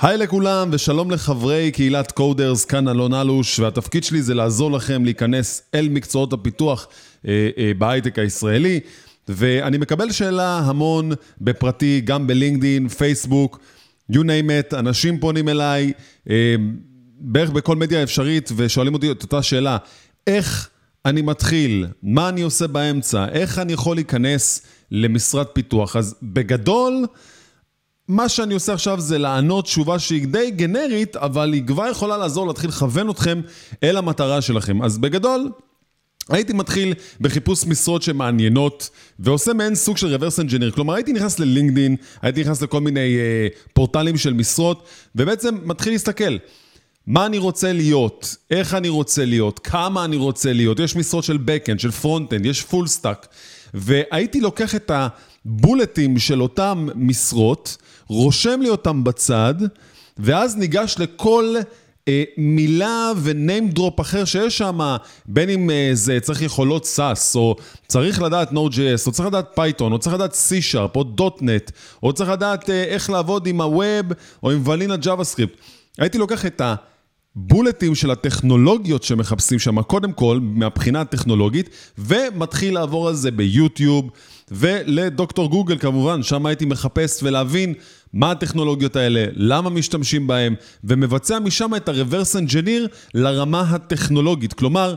היי לכולם ושלום לחברי קהילת קודרס, כאן אלון אלוש והתפקיד שלי זה לעזור לכם להיכנס אל מקצועות הפיתוח אה, אה, בהייטק הישראלי. ואני מקבל שאלה המון בפרטי, גם בלינקדין, פייסבוק, you name it, אנשים פונים אליי אה, בערך בכל מדיה אפשרית ושואלים אותי את אותה שאלה, איך אני מתחיל, מה אני עושה באמצע, איך אני יכול להיכנס למשרד פיתוח, אז בגדול מה שאני עושה עכשיו זה לענות תשובה שהיא די גנרית, אבל היא כבר יכולה לעזור להתחיל לכוון אתכם אל המטרה שלכם. אז בגדול, הייתי מתחיל בחיפוש משרות שמעניינות, ועושה מעין סוג של reverse engineer. כלומר, הייתי נכנס ללינקדין, הייתי נכנס לכל מיני אה, פורטלים של משרות, ובעצם מתחיל להסתכל. מה אני רוצה להיות, איך אני רוצה להיות, כמה אני רוצה להיות, יש משרות של backend, של frontend, יש full stack, והייתי לוקח את הבולטים של אותם משרות, רושם לי אותם בצד, ואז ניגש לכל אה, מילה וניים דרופ אחר שיש שם, בין אם אה, זה צריך יכולות SAS, או צריך לדעת Node.js, או צריך לדעת Python, או צריך לדעת C-Sharp, או .NET, או צריך לדעת אה, איך לעבוד עם ה-Web, או עם ולינה JavaScript. הייתי לוקח את ה... בולטים של הטכנולוגיות שמחפשים שם, קודם כל, מהבחינה הטכנולוגית, ומתחיל לעבור על זה ביוטיוב, ולדוקטור גוגל כמובן, שם הייתי מחפש ולהבין מה הטכנולוגיות האלה, למה משתמשים בהן, ומבצע משם את ה-reverse engineer לרמה הטכנולוגית. כלומר,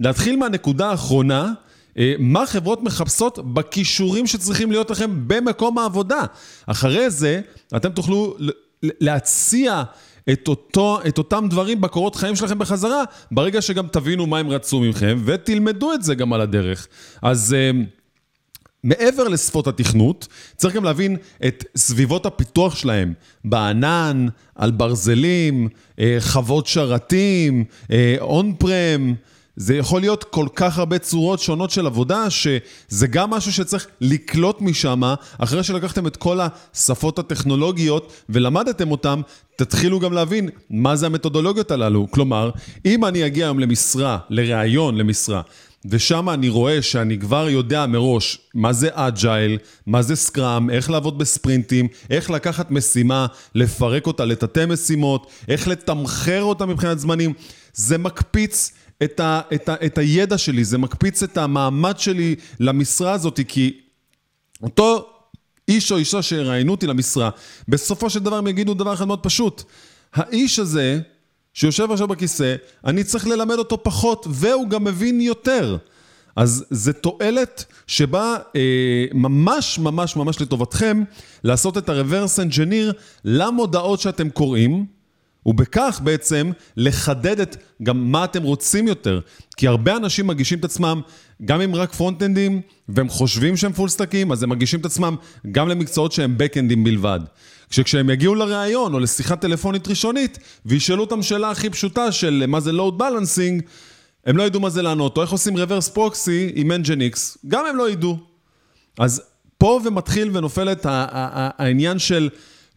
להתחיל מהנקודה האחרונה, אה, מה חברות מחפשות בכישורים שצריכים להיות לכם במקום העבודה. אחרי זה, אתם תוכלו להציע את, אותו, את אותם דברים בקורות חיים שלכם בחזרה, ברגע שגם תבינו מה הם רצו מכם, ותלמדו את זה גם על הדרך. אז... מעבר לשפות התכנות, צריך גם להבין את סביבות הפיתוח שלהם, בענן, על ברזלים, אה, חוות שרתים, און אה, פרם. זה יכול להיות כל כך הרבה צורות שונות של עבודה, שזה גם משהו שצריך לקלוט משם, אחרי שלקחתם את כל השפות הטכנולוגיות ולמדתם אותם, תתחילו גם להבין מה זה המתודולוגיות הללו. כלומר, אם אני אגיע היום למשרה, לראיון למשרה, ושם אני רואה שאני כבר יודע מראש מה זה אג'ייל, מה זה סקראם, איך לעבוד בספרינטים, איך לקחת משימה, לפרק אותה לתתי משימות, איך לתמחר אותה מבחינת זמנים. זה מקפיץ את, ה, את, ה, את הידע שלי, זה מקפיץ את המעמד שלי למשרה הזאת, כי אותו איש או אישה שיראיינו אותי למשרה, בסופו של דבר הם יגידו דבר אחד מאוד פשוט. האיש הזה, שיושב עכשיו בכיסא, אני צריך ללמד אותו פחות, והוא גם מבין יותר. אז זה תועלת שבאה אה, ממש ממש ממש לטובתכם לעשות את ה-reverse engineer למודעות שאתם קוראים, ובכך בעצם לחדד את גם מה אתם רוצים יותר. כי הרבה אנשים מגישים את עצמם גם אם רק front-endים, והם חושבים שהם full stackים, אז הם מגישים את עצמם גם למקצועות שהם back-endים בלבד. כשכשהם יגיעו לראיון או לשיחה טלפונית ראשונית, וישאלו אותם שאלה הכי פשוטה של מה זה load balancing, הם לא ידעו מה זה לענות, או איך עושים reverse proxy עם nginx, גם הם לא ידעו. אז פה ומתחיל ונופל את העניין של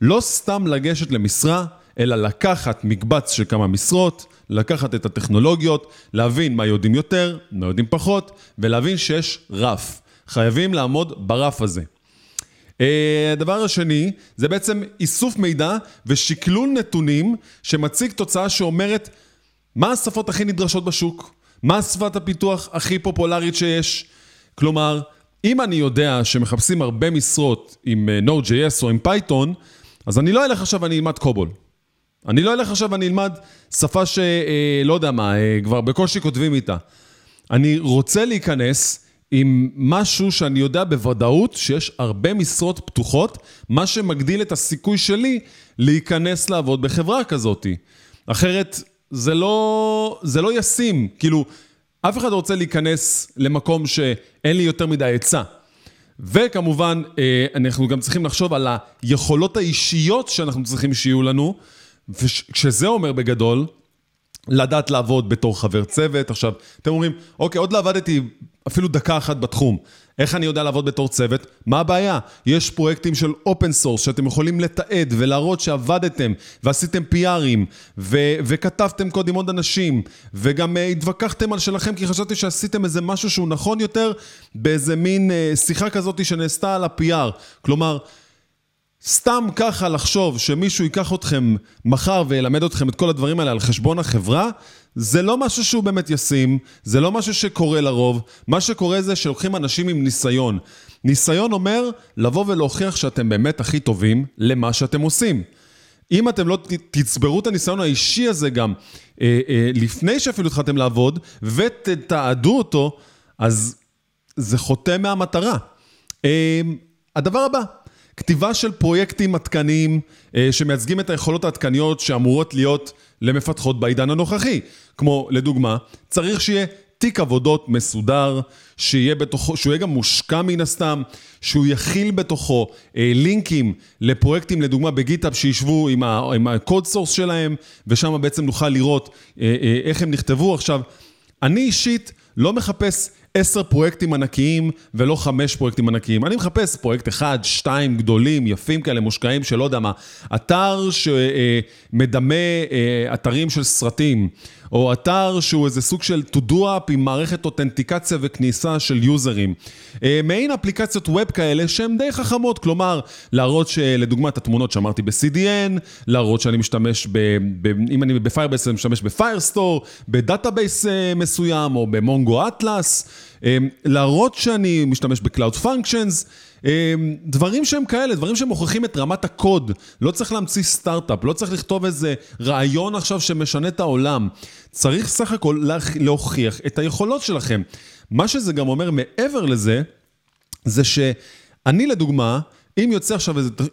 לא סתם לגשת למשרה, אלא לקחת מקבץ של כמה משרות, לקחת את הטכנולוגיות, להבין מה יודעים יותר, מה יודעים פחות, ולהבין שיש רף. חייבים לעמוד ברף הזה. אה, הדבר השני, זה בעצם איסוף מידע ושקלול נתונים שמציג תוצאה שאומרת מה השפות הכי נדרשות בשוק, מה שפת הפיתוח הכי פופולרית שיש. כלומר, אם אני יודע שמחפשים הרבה משרות עם אה, Node.js או עם Python, אז אני לא אלך עכשיו ואני אלמד קובול. אני לא אלך עכשיו ואני אלמד שפה שלא אה, יודע מה, כבר בקושי כותבים איתה. אני רוצה להיכנס עם משהו שאני יודע בוודאות שיש הרבה משרות פתוחות, מה שמגדיל את הסיכוי שלי להיכנס לעבוד בחברה כזאת. אחרת זה לא, זה לא ישים, כאילו, אף אחד רוצה להיכנס למקום שאין לי יותר מדי עצה. וכמובן, אה, אנחנו גם צריכים לחשוב על היכולות האישיות שאנחנו צריכים שיהיו לנו. וכשזה אומר בגדול, לדעת לעבוד בתור חבר צוות. עכשיו, אתם אומרים, אוקיי, עוד לא עבדתי אפילו דקה אחת בתחום. איך אני יודע לעבוד בתור צוות? מה הבעיה? יש פרויקטים של open source שאתם יכולים לתעד ולהראות שעבדתם ועשיתם PR-ים ו- וכתבתם קוד עם עוד אנשים וגם uh, התווכחתם על שלכם כי חשבתי שעשיתם איזה משהו שהוא נכון יותר באיזה מין uh, שיחה כזאת שנעשתה על ה-PR. כלומר, סתם ככה לחשוב שמישהו ייקח אתכם מחר וילמד אתכם את כל הדברים האלה על חשבון החברה, זה לא משהו שהוא באמת ישים, זה לא משהו שקורה לרוב. מה שקורה זה שלוקחים אנשים עם ניסיון. ניסיון אומר לבוא ולהוכיח שאתם באמת הכי טובים למה שאתם עושים. אם אתם לא תצברו את הניסיון האישי הזה גם אה, אה, לפני שאפילו התחלתם לעבוד ותתעדו אותו, אז זה חוטא מהמטרה. אה, הדבר הבא, כתיבה של פרויקטים עדכניים אה, שמייצגים את היכולות העדכניות שאמורות להיות למפתחות בעידן הנוכחי. כמו, לדוגמה, צריך שיהיה תיק עבודות מסודר, שיהיה בתוכו, שהוא יהיה גם מושקע מן הסתם, שהוא יכיל בתוכו אה, לינקים לפרויקטים, לדוגמה בגיטאפ, שישבו עם ה-code source שלהם, ושם בעצם נוכל לראות אה, אה, איך הם נכתבו. עכשיו, אני אישית לא מחפש עשר פרויקטים ענקיים ולא חמש פרויקטים ענקיים. אני מחפש פרויקט אחד, שתיים גדולים, יפים כאלה, מושקעים, שלא יודע מה. אתר שמדמה אה, אתרים של סרטים, או אתר שהוא איזה סוג של to do up עם מערכת אותנטיקציה וכניסה של יוזרים. אה, מעין אפליקציות ווב כאלה שהן די חכמות, כלומר, להראות שלדוגמה את התמונות שאמרתי ב-CDN, להראות שאני משתמש, ב, ב, אם אני ב-Firebase אני משתמש ב-Firestore, ב-database אה, מסוים או במונגו אטלס. אמ, להראות שאני משתמש ב-Cloud Functions, אמ, דברים שהם כאלה, דברים שמוכיחים את רמת הקוד. לא צריך להמציא סטארט-אפ, לא צריך לכתוב איזה רעיון עכשיו שמשנה את העולם. צריך סך הכל להוכיח את היכולות שלכם. מה שזה גם אומר מעבר לזה, זה שאני לדוגמה, אם יוצא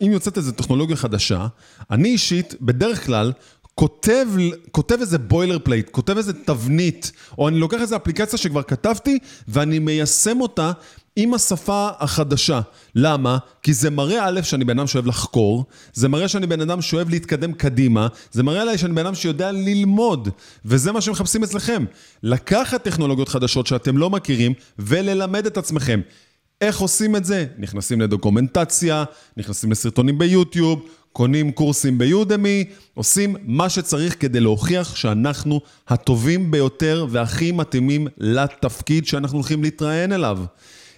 אם יוצאת איזו טכנולוגיה חדשה, אני אישית, בדרך כלל, כותב, כותב איזה boilerplate, כותב איזה תבנית, או אני לוקח איזה אפליקציה שכבר כתבתי ואני מיישם אותה עם השפה החדשה. למה? כי זה מראה א', שאני בן אדם שאוהב לחקור, זה מראה שאני בן אדם שאוהב להתקדם קדימה, זה מראה עליי שאני בן אדם שיודע ללמוד, וזה מה שמחפשים אצלכם. לקחת טכנולוגיות חדשות שאתם לא מכירים וללמד את עצמכם. איך עושים את זה? נכנסים לדוקומנטציה, נכנסים לסרטונים ביוטיוב, קונים קורסים ביודמי, עושים מה שצריך כדי להוכיח שאנחנו הטובים ביותר והכי מתאימים לתפקיד שאנחנו הולכים להתראיין אליו.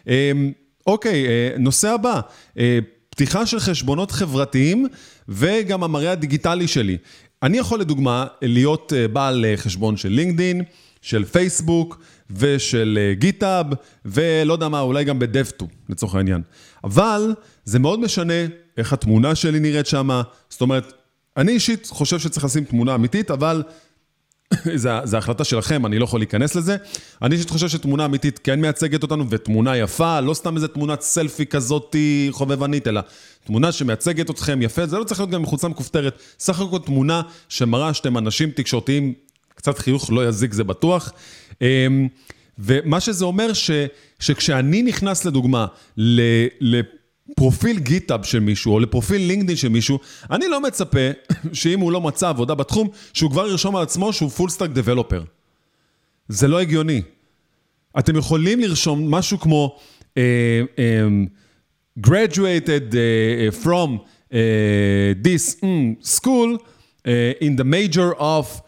אמ, אוקיי, אה, נושא הבא, אה, פתיחה של חשבונות חברתיים וגם המראה הדיגיטלי שלי. אני יכול לדוגמה להיות אה, בעל חשבון של לינקדין, של פייסבוק ושל גיטאב, ולא יודע מה, אולי גם בדפטו, לצורך העניין. אבל זה מאוד משנה איך התמונה שלי נראית שם. זאת אומרת, אני אישית חושב שצריך לשים תמונה אמיתית, אבל זו החלטה שלכם, אני לא יכול להיכנס לזה. אני אישית חושב שתמונה אמיתית כן מייצגת אותנו, ותמונה יפה, לא סתם איזה תמונת סלפי כזאתי חובבנית, אלא תמונה שמייצגת אתכם יפה, זה לא צריך להיות גם מחוצה מכופתרת. סך הכל תמונה שמראה שאתם אנשים תקשורתיים, קצת חיוך לא יזיק זה בטוח. אמ, ומה שזה אומר, ש, שכשאני נכנס לדוגמה לפרופיל GitHub של מישהו, או לפרופיל LinkedIn של מישהו, אני לא מצפה שאם הוא לא מצא עבודה בתחום, שהוא כבר ירשום על עצמו שהוא full stack developer. זה לא הגיוני. אתם יכולים לרשום משהו כמו uh, um, graduated uh, from uh, this um, school uh, in the major of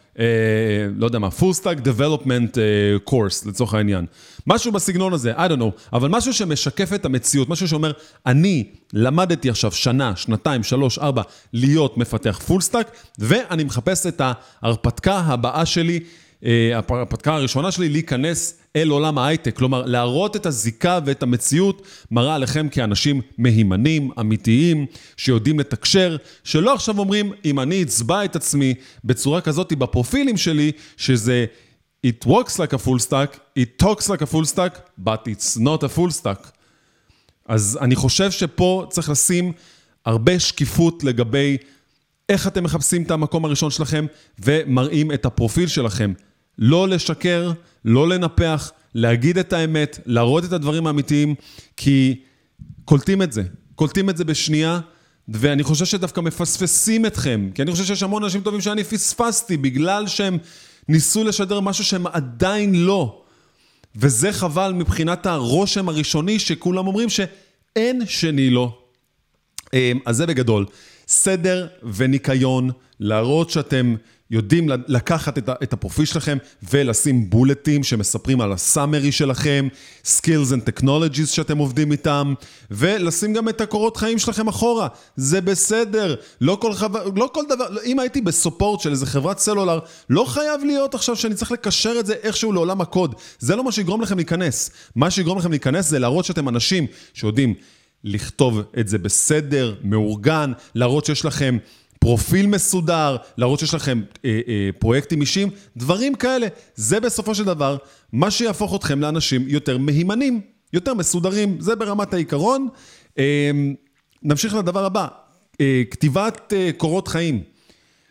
לא יודע מה, full stack development uh, course לצורך העניין. משהו בסגנון הזה, I don't know, אבל משהו שמשקף את המציאות, משהו שאומר, אני למדתי עכשיו שנה, שנתיים, שלוש, ארבע, להיות מפתח full stack, ואני מחפש את ההרפתקה הבאה שלי. ההרפתקה הראשונה שלי להיכנס אל עולם ההייטק, כלומר להראות את הזיקה ואת המציאות מראה עליכם כאנשים מהימנים, אמיתיים, שיודעים לתקשר, שלא עכשיו אומרים, אם אני אצבע את עצמי בצורה כזאת בפרופילים שלי, שזה It works like a full stack, it talks like a full stack, but it's not a full stack. אז אני חושב שפה צריך לשים הרבה שקיפות לגבי איך אתם מחפשים את המקום הראשון שלכם ומראים את הפרופיל שלכם. לא לשקר, לא לנפח, להגיד את האמת, להראות את הדברים האמיתיים, כי קולטים את זה. קולטים את זה בשנייה, ואני חושב שדווקא מפספסים אתכם, כי אני חושב שיש המון אנשים טובים שאני פספסתי בגלל שהם ניסו לשדר משהו שהם עדיין לא. וזה חבל מבחינת הרושם הראשוני שכולם אומרים שאין שני לא. אמ, אז זה בגדול. סדר וניקיון, להראות שאתם יודעים לקחת את הפרופיל שלכם ולשים בולטים שמספרים על הסאמרי שלכם, skills and technologies שאתם עובדים איתם, ולשים גם את הקורות חיים שלכם אחורה. זה בסדר, לא כל, חבר, לא כל דבר, אם הייתי בסופורט של איזה חברת סלולר, לא חייב להיות עכשיו שאני צריך לקשר את זה איכשהו לעולם הקוד. זה לא מה שיגרום לכם להיכנס. מה שיגרום לכם להיכנס זה להראות שאתם אנשים שיודעים לכתוב את זה בסדר, מאורגן, להראות שיש לכם פרופיל מסודר, להראות שיש לכם אה, אה, פרויקטים אישיים, דברים כאלה. זה בסופו של דבר מה שיהפוך אתכם לאנשים יותר מהימנים, יותר מסודרים, זה ברמת העיקרון. אה, נמשיך לדבר הבא, אה, כתיבת אה, קורות חיים.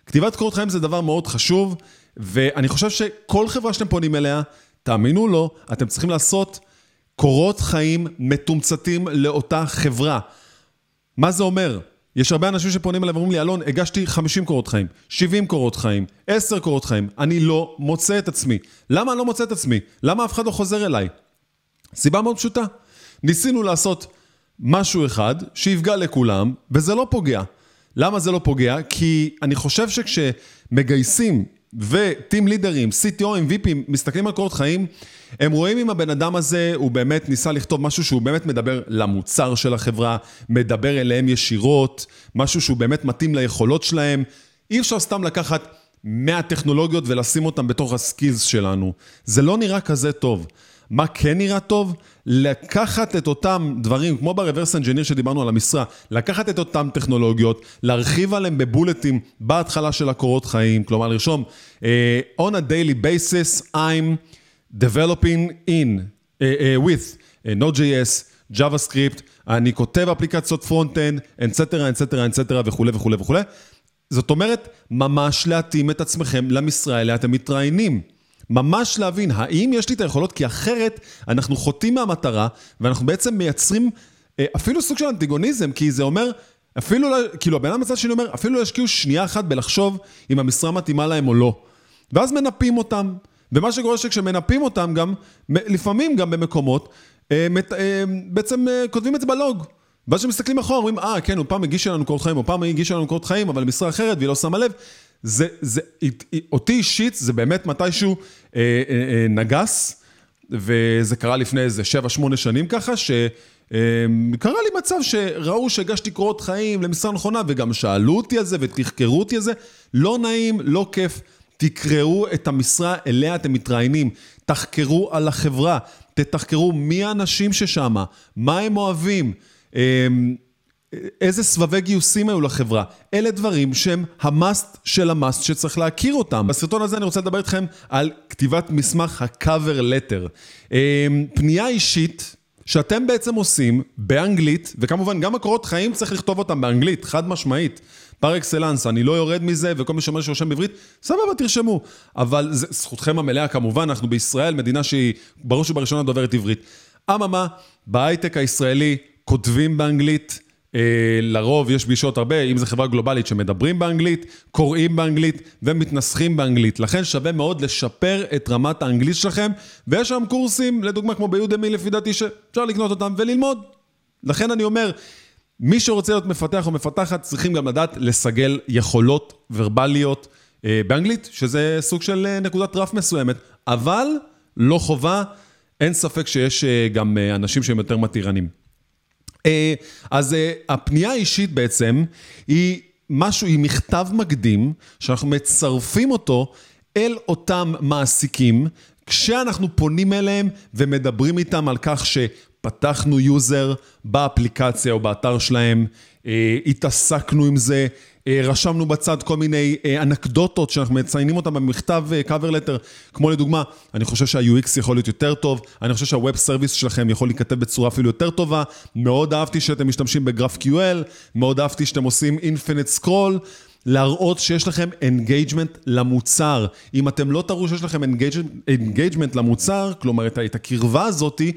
כתיבת קורות חיים זה דבר מאוד חשוב, ואני חושב שכל חברה שאתם פונים אליה, תאמינו לא, אתם צריכים לעשות קורות חיים מתומצתים לאותה חברה. מה זה אומר? יש הרבה אנשים שפונים אליי ואומרים לי, אלון, הגשתי 50 קורות חיים, 70 קורות חיים, 10 קורות חיים, אני לא מוצא את עצמי. למה אני לא מוצא את עצמי? למה אף אחד לא חוזר אליי? סיבה מאוד פשוטה. ניסינו לעשות משהו אחד שיפגע לכולם, וזה לא פוגע. למה זה לא פוגע? כי אני חושב שכשמגייסים וטים לידרים, CTOים, VPים, מסתכלים על קורות חיים, הם רואים אם הבן אדם הזה, הוא באמת ניסה לכתוב משהו שהוא באמת מדבר למוצר של החברה, מדבר אליהם ישירות, משהו שהוא באמת מתאים ליכולות שלהם. אי אפשר סתם לקחת 100 טכנולוגיות ולשים אותן בתוך הסקילס שלנו. זה לא נראה כזה טוב. מה כן נראה טוב? לקחת את אותם דברים, כמו ב-reverse engineer שדיברנו על המשרה, לקחת את אותם טכנולוגיות, להרחיב עליהם בבולטים בהתחלה של הקורות חיים, כלומר לרשום, uh, on a daily basis I'm developing in, uh, uh, with uh, Node.js, JavaScript, אני כותב אפליקציות front-end, et cetera, et cetera, et cetera וכולי וכולי וכולי. זאת אומרת, ממש להתאים את עצמכם למשרה אליה אתם מתראיינים. ממש להבין, האם יש לי את היכולות? כי אחרת אנחנו חוטאים מהמטרה, ואנחנו בעצם מייצרים אה, אפילו סוג של אנטיגוניזם, כי זה אומר, אפילו, לא, כאילו הבן אדם בצד שלי אומר, אפילו לא ישקיעו שנייה אחת בלחשוב אם המשרה מתאימה להם או לא. ואז מנפים אותם. ומה שקורה שכשמנפים אותם גם, לפעמים גם במקומות, אה, אה, בעצם כותבים את זה בלוג. ואז כשמסתכלים אחורה, אומרים, אה, כן, הוא פעם הגיש לנו קורות חיים, או פעם הגיש לנו קורות חיים, אבל משרה אחרת, והיא לא שמה לב. זה, זה, אותי אישית, זה באמת מתישהו אה, אה, אה, נגס, וזה קרה לפני איזה 7-8 שנים ככה, שקרה אה, לי מצב שראו שהגשתי קורות חיים למשרה נכונה, וגם שאלו אותי על זה ותחקרו אותי על זה. לא נעים, לא כיף. תקראו את המשרה אליה אתם מתראיינים, תחקרו על החברה, תתחקרו מי האנשים ששם, מה הם אוהבים. אה, איזה סבבי גיוסים היו לחברה. אלה דברים שהם המאסט של המאסט שצריך להכיר אותם. בסרטון הזה אני רוצה לדבר איתכם על כתיבת מסמך ה-cover letter. אמ, פנייה אישית שאתם בעצם עושים באנגלית, וכמובן גם הקורות חיים צריך לכתוב אותם באנגלית, חד משמעית. פר אקסלנס, אני לא יורד מזה, וכל מי שאומר שרושם בעברית, סבבה, תרשמו. אבל זה זכותכם המלאה כמובן, אנחנו בישראל, מדינה שהיא בראש ובראשונה דוברת עברית. אממה, בהייטק הישראלי כותבים באנגלית, אה, לרוב יש פגישות הרבה, אם זו חברה גלובלית שמדברים באנגלית, קוראים באנגלית ומתנסחים באנגלית. לכן שווה מאוד לשפר את רמת האנגלית שלכם, ויש שם קורסים, לדוגמה כמו ביודמי לפי דעתי, שאפשר לקנות אותם וללמוד. לכן אני אומר, מי שרוצה להיות מפתח או מפתחת, צריכים גם לדעת לסגל יכולות ורבליות אה, באנגלית, שזה סוג של אה, נקודת רף מסוימת, אבל לא חובה, אין ספק שיש גם אנשים שהם יותר מתירנים. אה, אז אה, הפנייה האישית בעצם היא משהו, היא מכתב מקדים, שאנחנו מצרפים אותו אל אותם מעסיקים, כשאנחנו פונים אליהם ומדברים איתם על כך שפתחנו יוזר באפליקציה או באתר שלהם, אה, התעסקנו עם זה, רשמנו בצד כל מיני אה, אנקדוטות שאנחנו מציינים אותן במכתב אה, cover letter, כמו לדוגמה, אני חושב שה-UX יכול להיות יותר טוב, אני חושב שה-Web Service שלכם יכול להיכתב בצורה אפילו יותר טובה, מאוד אהבתי שאתם משתמשים ב-GraphQL, מאוד אהבתי שאתם עושים Infinite Scroll. להראות שיש לכם engagement למוצר. אם אתם לא תראו שיש לכם engagement למוצר, כלומר את הקרבה הזאתי,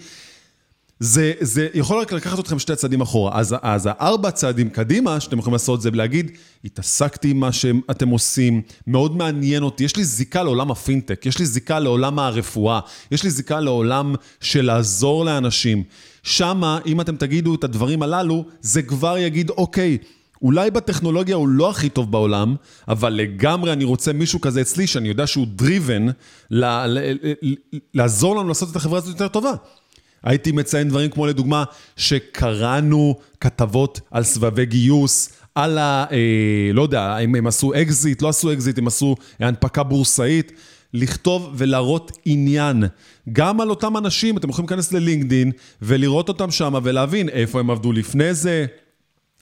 זה, זה יכול רק לקחת אתכם שתי צעדים אחורה. אז, אז הארבע צעדים קדימה שאתם יכולים לעשות זה להגיד, התעסקתי עם מה שאתם עושים, מאוד מעניין אותי, יש לי זיקה לעולם הפינטק, יש לי זיקה לעולם הרפואה, יש לי זיקה לעולם של לעזור לאנשים. שמה, אם אתם תגידו את הדברים הללו, זה כבר יגיד, אוקיי, אולי בטכנולוגיה הוא לא הכי טוב בעולם, אבל לגמרי אני רוצה מישהו כזה אצלי, שאני יודע שהוא driven, לעזור לנו לעשות את החברה הזאת יותר טובה. הייתי מציין דברים כמו לדוגמה, שקראנו כתבות על סבבי גיוס, על ה... אה, לא יודע, אם הם עשו אקזיט, לא עשו אקזיט, הם עשו הנפקה בורסאית. לכתוב ולהראות עניין. גם על אותם אנשים, אתם יכולים להיכנס ל-LinkedIn ולראות אותם שם ולהבין איפה הם עבדו לפני זה,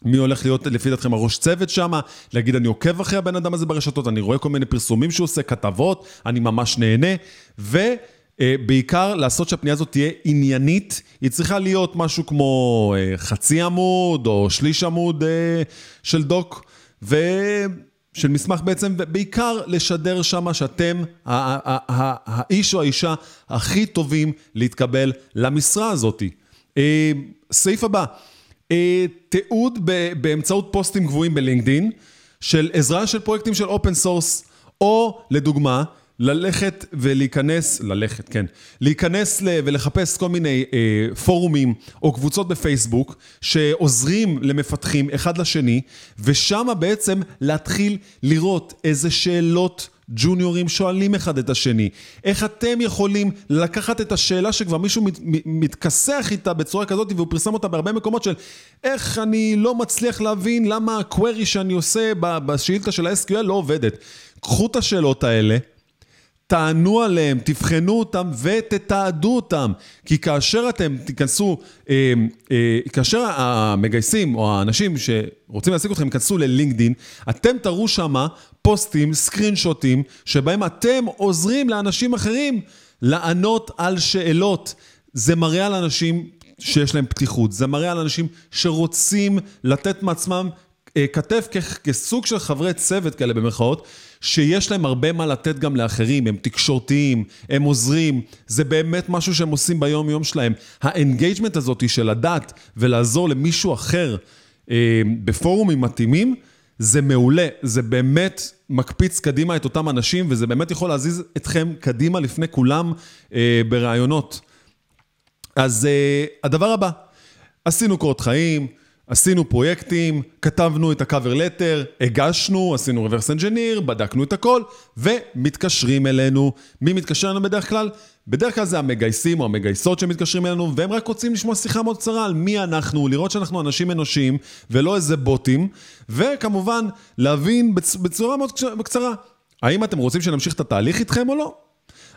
מי הולך להיות לפי דעתכם הראש צוות שם, להגיד אני עוקב אחרי הבן אדם הזה ברשתות, אני רואה כל מיני פרסומים שהוא עושה, כתבות, אני ממש נהנה, ובעיקר לעשות שהפנייה הזאת תהיה עניינית, היא צריכה להיות משהו כמו אה, חצי עמוד או שליש עמוד אה, של doc, ו... של מסמך בעצם, ובעיקר לשדר שם שאתם האיש או האישה הכי טובים להתקבל למשרה הזאת. אה, סעיף הבא, אה, תיעוד באמצעות פוסטים גבוהים ב-LinkedIn של עזרה של פרויקטים של open source, או לדוגמה, ללכת ולהיכנס, ללכת, כן, להיכנס ל, ולחפש כל מיני אה, פורומים או קבוצות בפייסבוק שעוזרים למפתחים אחד לשני, ושם בעצם להתחיל לראות איזה שאלות ג'וניורים שואלים אחד את השני. איך אתם יכולים לקחת את השאלה שכבר מישהו מת, מתכסח איתה בצורה כזאת, והוא פרסם אותה בהרבה מקומות של איך אני לא מצליח להבין למה הקווירי שאני עושה בשאילתה של ה-SQL לא עובדת. קחו את השאלות האלה. תענו עליהם, תבחנו אותם ותתעדו אותם. כי כאשר אתם תיכנסו, אה, אה, כאשר המגייסים או האנשים שרוצים להשיג אתכם ייכנסו ללינקדין, אתם תראו שמה פוסטים, סקרין שוטים, שבהם אתם עוזרים לאנשים אחרים לענות על שאלות. זה מראה על אנשים שיש להם פתיחות, זה מראה על אנשים שרוצים לתת מעצמם אה, כתף כסוג של חברי צוות כאלה במרכאות, שיש להם הרבה מה לתת גם לאחרים, הם תקשורתיים, הם עוזרים, זה באמת משהו שהם עושים ביום-יום שלהם. ה-engagement הזאת של לדעת ולעזור למישהו אחר אה, בפורומים מתאימים, זה מעולה, זה באמת מקפיץ קדימה את אותם אנשים, וזה באמת יכול להזיז אתכם קדימה לפני כולם אה, בראיונות. אז אה, הדבר הבא, עשינו קורות חיים, עשינו פרויקטים, כתבנו את ה-cover letter, הגשנו, עשינו reverse engineer, בדקנו את הכל, ומתקשרים אלינו. מי מתקשר אלינו בדרך כלל? בדרך כלל זה המגייסים או המגייסות שמתקשרים אלינו, והם רק רוצים לשמוע שיחה מאוד קצרה על מי אנחנו, לראות שאנחנו אנשים אנושיים, ולא איזה בוטים, וכמובן, להבין בצורה מאוד קצרה, האם אתם רוצים שנמשיך את התהליך איתכם או לא?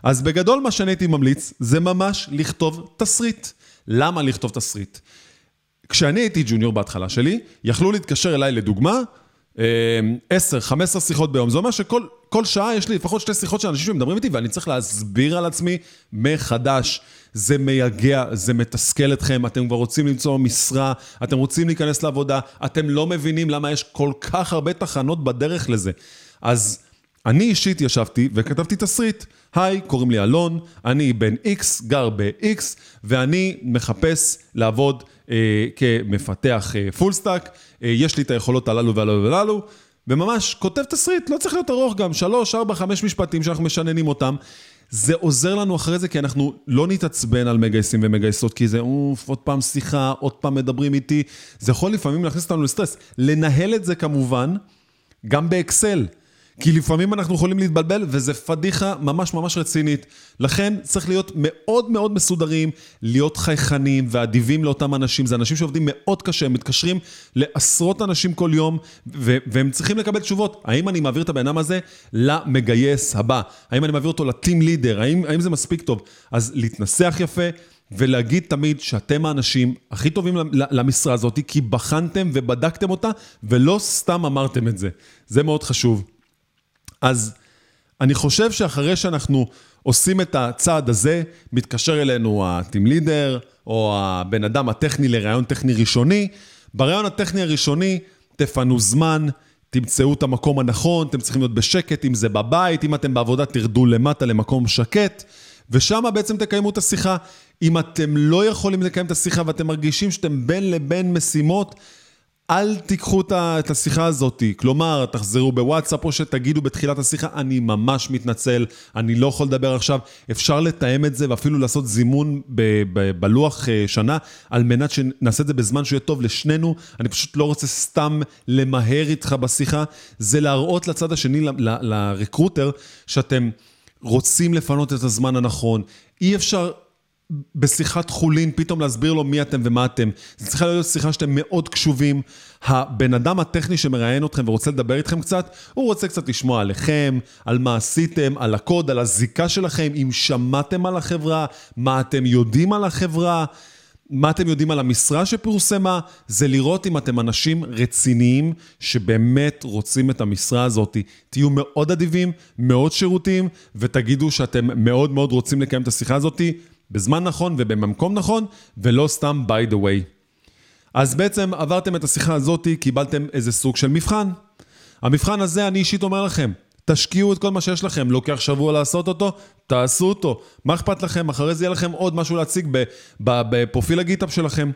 אז בגדול מה שאני הייתי ממליץ, זה ממש לכתוב תסריט. למה לכתוב תסריט? כשאני הייתי ג'וניור בהתחלה שלי, יכלו להתקשר אליי לדוגמה, 10-15 אה, שיחות ביום. זה אומר שכל שעה יש לי לפחות שתי שיחות של אנשים שמדברים איתי, ואני צריך להסביר על עצמי מחדש. זה מייגע, זה מתסכל אתכם, אתם כבר רוצים למצוא משרה, אתם רוצים להיכנס לעבודה, אתם לא מבינים למה יש כל כך הרבה תחנות בדרך לזה. אז אני אישית ישבתי וכתבתי תסריט. היי, קוראים לי אלון, אני בן X, גר ב-X, ואני מחפש לעבוד אה, כמפתח full אה, stack, אה, יש לי את היכולות הללו והללו והללו, וממש כותב תסריט, לא צריך להיות ארוך גם, שלוש, ארבע, חמש משפטים שאנחנו משננים אותם. זה עוזר לנו אחרי זה, כי אנחנו לא נתעצבן על מגייסים ומגייסות, כי זה אוף, עוד פעם שיחה, עוד פעם מדברים איתי. זה יכול לפעמים להכניס אותנו לסטרס. לנהל את זה כמובן, גם באקסל. כי לפעמים אנחנו יכולים להתבלבל, וזה פדיחה ממש ממש רצינית. לכן צריך להיות מאוד מאוד מסודרים, להיות חייכנים ואדיבים לאותם אנשים. זה אנשים שעובדים מאוד קשה, הם מתקשרים לעשרות אנשים כל יום, ו- והם צריכים לקבל תשובות. האם אני מעביר את הבן אדם הזה למגייס הבא? האם אני מעביר אותו לטים לידר? האם, האם זה מספיק טוב? אז להתנסח יפה. ולהגיד תמיד שאתם האנשים הכי טובים למשרה הזאת, כי בחנתם ובדקתם אותה, ולא סתם אמרתם את זה. זה מאוד חשוב. אז אני חושב שאחרי שאנחנו עושים את הצעד הזה, מתקשר אלינו ה-team leader או הבן אדם הטכני לראיון טכני ראשוני. בראיון הטכני הראשוני תפנו זמן, תמצאו את המקום הנכון, אתם צריכים להיות בשקט, אם זה בבית, אם אתם בעבודה תרדו למטה למקום שקט, ושם בעצם תקיימו את השיחה. אם אתם לא יכולים לקיים את השיחה ואתם מרגישים שאתם בין לבין משימות, אל תיקחו את השיחה הזאת, כלומר, תחזרו בוואטסאפ או שתגידו בתחילת השיחה, אני ממש מתנצל, אני לא יכול לדבר עכשיו. אפשר לתאם את זה ואפילו לעשות זימון ב- ב- בלוח אה, שנה, על מנת שנעשה את זה בזמן שהוא יהיה טוב לשנינו. אני פשוט לא רוצה סתם למהר איתך בשיחה. זה להראות לצד השני, לרקרוטר, שאתם רוצים לפנות את הזמן הנכון. אי אפשר בשיחת חולין, פתאום להסביר לו מי אתם ומה אתם. זו צריכה להיות שיחה שאתם מאוד קשובים. הבן אדם הטכני שמראיין אתכם ורוצה לדבר איתכם קצת, הוא רוצה קצת לשמוע עליכם, על מה עשיתם, על הקוד, על הזיקה שלכם, אם שמעתם על החברה, מה אתם יודעים על החברה. מה אתם יודעים על המשרה שפורסמה? זה לראות אם אתם אנשים רציניים שבאמת רוצים את המשרה הזאת. תהיו מאוד אדיבים, מאוד שירותיים, ותגידו שאתם מאוד מאוד רוצים לקיים את השיחה הזאת. בזמן נכון ובמקום נכון, ולא סתם by the way. אז בעצם עברתם את השיחה הזאת, קיבלתם איזה סוג של מבחן. המבחן הזה, אני אישית אומר לכם, תשקיעו את כל מה שיש לכם, לוקח שבוע לעשות אותו, תעשו אותו. מה אכפת לכם? אחרי זה יהיה לכם עוד משהו להציג בפרופיל הגיטאפ שלכם.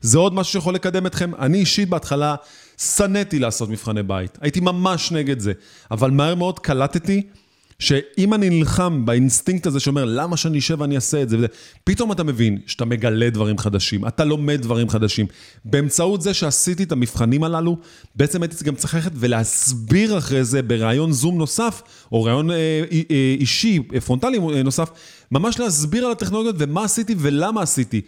זה עוד משהו שיכול לקדם אתכם. אני אישית בהתחלה שנאתי לעשות מבחני בית. הייתי ממש נגד זה. אבל מהר מאוד קלטתי שאם אני נלחם באינסטינקט הזה שאומר, למה שאני אשב ואני אעשה את זה, וזה, פתאום אתה מבין שאתה מגלה דברים חדשים, אתה לומד דברים חדשים. באמצעות זה שעשיתי את המבחנים הללו, בעצם הייתי גם צריך ללכת ולהסביר אחרי זה בראיון Zoom נוסף, או ראיון אה, אה, אישי, פרונטלי אה, נוסף, ממש להסביר על הטכנולוגיות ומה עשיתי ולמה עשיתי.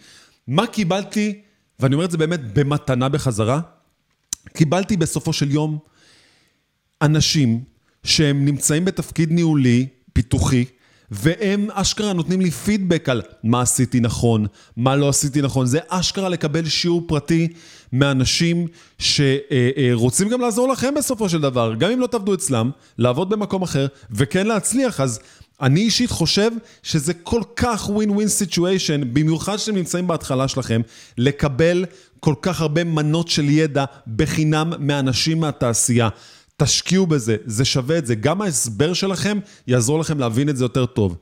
מה קיבלתי, ואני אומר את זה באמת במתנה בחזרה, קיבלתי בסופו של יום אנשים שהם נמצאים בתפקיד ניהולי, פיתוחי, והם אשכרה נותנים לי פידבק על מה עשיתי נכון, מה לא עשיתי נכון. זה אשכרה לקבל שיעור פרטי מאנשים שרוצים גם לעזור לכם בסופו של דבר. גם אם לא תעבדו אצלם, לעבוד במקום אחר, וכן להצליח. אז אני אישית חושב שזה כל כך ווין ווין סיטואשן, במיוחד שאתם נמצאים בהתחלה שלכם, לקבל כל כך הרבה מנות של ידע בחינם מאנשים מהתעשייה. תשקיעו בזה, זה שווה את זה. גם ההסבר שלכם יעזור לכם להבין את זה יותר טוב.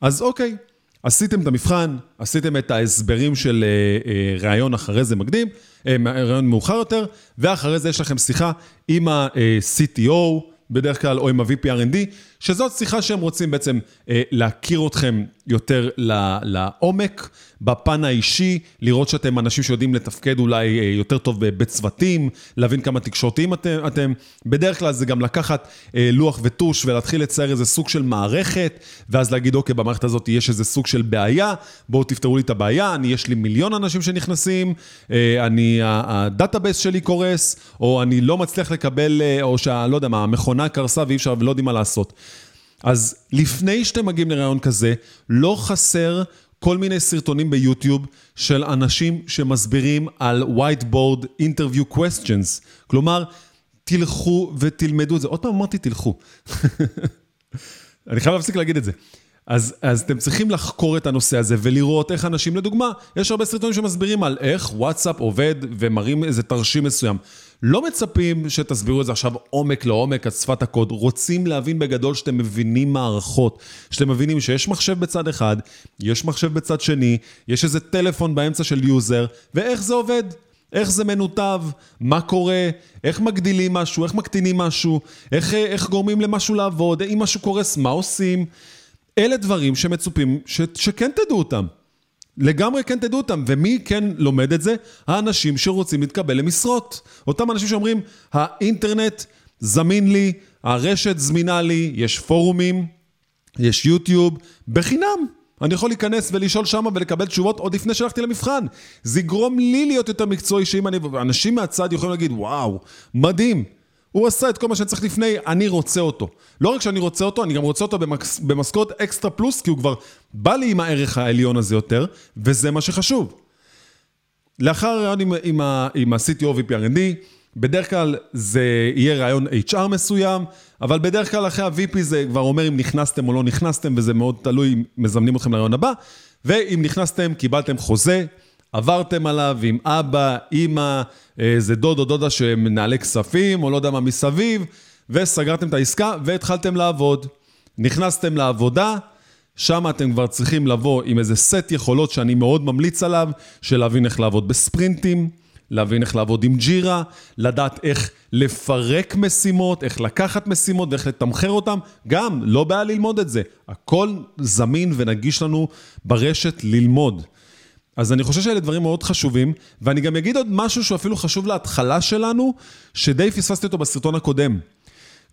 אז אוקיי, עשיתם את המבחן, עשיתם את ההסברים של אה, אה, ראיון אחרי זה מקדים, אה, ראיון מאוחר יותר, ואחרי זה יש לכם שיחה עם ה-CTO, בדרך כלל, או עם ה-VPRND, שזאת שיחה שהם רוצים בעצם אה, להכיר אתכם יותר לעומק, בפן האישי, לראות שאתם אנשים שיודעים לתפקד אולי אה, יותר טוב בצוותים, להבין כמה תקשורתיים אתם, אתם. בדרך כלל זה גם לקחת אה, לוח וטוש ולהתחיל לצייר איזה סוג של מערכת, ואז להגיד, אוקיי, במערכת הזאת יש איזה סוג של בעיה, בואו תפתרו לי את הבעיה, אני, יש לי מיליון אנשים שנכנסים, אה, אני, ה database שלי קורס, או אני לא מצליח לקבל, אה, או שלא יודע מה, המכונה קרסה ואי אפשר ולא יודעים מה לעשות. אז לפני שאתם מגיעים לרעיון כזה, לא חסר כל מיני סרטונים ביוטיוב של אנשים שמסבירים על whiteboard interview questions. כלומר, תלכו ותלמדו את זה. עוד פעם אמרתי תלכו. אני חייב להפסיק להגיד את זה. אז, אז אתם צריכים לחקור את הנושא הזה ולראות איך אנשים, לדוגמה, יש הרבה סרטונים שמסבירים על איך וואטסאפ עובד ומראים איזה תרשים מסוים. לא מצפים שתסבירו את זה עכשיו עומק לעומק, על שפת הקוד. רוצים להבין בגדול שאתם מבינים מערכות, שאתם מבינים שיש מחשב בצד אחד, יש מחשב בצד שני, יש איזה טלפון באמצע של user, ואיך זה עובד. איך זה מנותב, מה קורה, איך מגדילים משהו, איך מקטינים משהו, איך, איך גורמים למשהו לעבוד, אם משהו קורס, מה עושים. אלה דברים שמצופים ש, שכן תדעו אותם. לגמרי כן תדעו אותם, ומי כן לומד את זה? האנשים שרוצים להתקבל למשרות. אותם אנשים שאומרים, האינטרנט זמין לי, הרשת זמינה לי, יש פורומים, יש יוטיוב, בחינם. אני יכול להיכנס ולשאול שמה ולקבל תשובות עוד לפני שהלכתי למבחן. זה יגרום לי להיות יותר מקצועי, שאם אני... אנשים מהצד יכולים להגיד, וואו, מדהים. הוא עשה את כל מה שצריך לפני, אני רוצה אותו. לא רק שאני רוצה אותו, אני גם רוצה אותו במשכורת אקסטרה פלוס, כי הוא כבר בא לי עם הערך העליון הזה יותר, וזה מה שחשוב. לאחר הרעיון עם, עם, עם ה-CTO VPRND, בדרך כלל זה יהיה רעיון HR מסוים, אבל בדרך כלל אחרי ה-VP זה כבר אומר אם נכנסתם או לא נכנסתם, וזה מאוד תלוי אם מזמנים אתכם לרעיון הבא, ואם נכנסתם, קיבלתם חוזה, עברתם עליו עם אבא, אימא, איזה דוד או דודה שמנהלי כספים, או לא יודע מה מסביב, וסגרתם את העסקה והתחלתם לעבוד. נכנסתם לעבודה, שם אתם כבר צריכים לבוא עם איזה סט יכולות שאני מאוד ממליץ עליו, של להבין איך לעבוד בספרינטים, להבין איך לעבוד עם ג'ירה, לדעת איך לפרק משימות, איך לקחת משימות ואיך לתמחר אותן, גם לא בעיה ללמוד את זה. הכל זמין ונגיש לנו ברשת ללמוד. אז אני חושב שאלה דברים מאוד חשובים, ואני גם אגיד עוד משהו שהוא אפילו חשוב להתחלה שלנו, שדי פספסתי אותו בסרטון הקודם.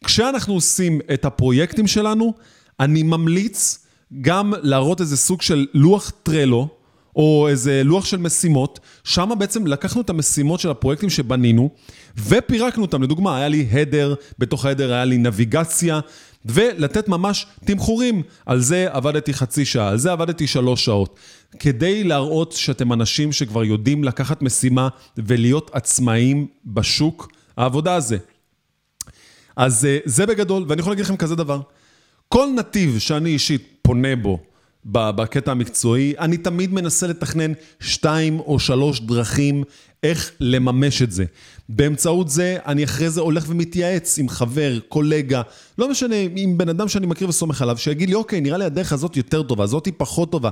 כשאנחנו עושים את הפרויקטים שלנו, אני ממליץ גם להראות איזה סוג של לוח טרלו, או איזה לוח של משימות, שם בעצם לקחנו את המשימות של הפרויקטים שבנינו, ופירקנו אותם. לדוגמה, היה לי הדר, בתוך ההדר היה לי נביגציה, ולתת ממש תמחורים. על זה עבדתי חצי שעה, על זה עבדתי שלוש שעות. כדי להראות שאתם אנשים שכבר יודעים לקחת משימה ולהיות עצמאים בשוק העבודה הזה. אז אה, זה בגדול, ואני יכול להגיד לכם כזה דבר. כל נתיב שאני אישית פונה בו, בקטע המקצועי, אני תמיד מנסה לתכנן שתיים או שלוש דרכים איך לממש את זה. באמצעות זה, אני אחרי זה הולך ומתייעץ עם חבר, קולגה, לא משנה, עם בן אדם שאני מכיר וסומך עליו, שיגיד לי, אוקיי, נראה לי הדרך הזאת יותר טובה, הזאתי פחות טובה.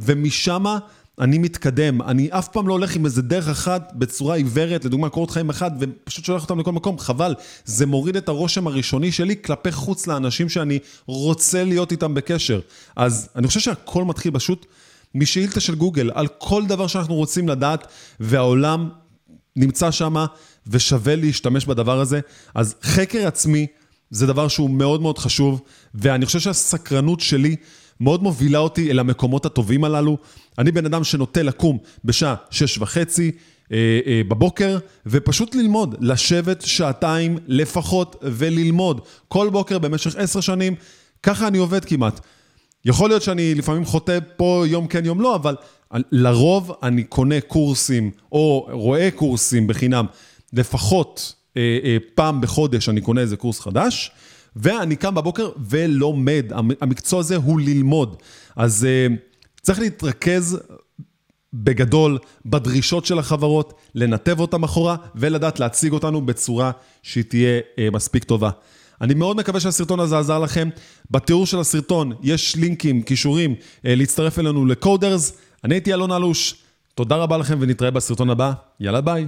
ומשמה אני מתקדם, אני אף פעם לא הולך עם איזה דרך אחת בצורה עיוורת, לדוגמה קורות חיים אחד, ופשוט שולח אותם לכל מקום, חבל. זה מוריד את הרושם הראשוני שלי כלפי חוץ לאנשים שאני רוצה להיות איתם בקשר. אז אני חושב שהכל מתחיל פשוט משאילתה של גוגל, על כל דבר שאנחנו רוצים לדעת, והעולם נמצא שם ושווה להשתמש בדבר הזה. אז חקר עצמי זה דבר שהוא מאוד מאוד חשוב, ואני חושב שהסקרנות שלי מאוד מובילה אותי אל המקומות הטובים הללו. אני בן אדם שנוטה לקום בשעה שש וחצי אה, אה, בבוקר, ופשוט ללמוד, לשבת שעתיים לפחות וללמוד. כל בוקר במשך עשר שנים, ככה אני עובד כמעט. יכול להיות שאני לפעמים חוטא פה יום כן יום לא, אבל לרוב אני קונה קורסים או רואה קורסים בחינם, לפחות אה, אה, פעם בחודש אני קונה איזה קורס חדש. ואני קם בבוקר ולומד. המקצוע הזה הוא ללמוד. אז uh, צריך להתרכז בגדול בדרישות של החברות, לנתב אותם אחורה ולדעת להציג אותנו בצורה שהיא תהיה uh, מספיק טובה. אני מאוד מקווה שהסרטון הזה עזר לכם. בתיאור של הסרטון יש לינקים, קישורים, uh, להצטרף אלינו לקודרס. אני הייתי אלון אלוש, תודה רבה לכם ונתראה בסרטון הבא. יאללה ביי.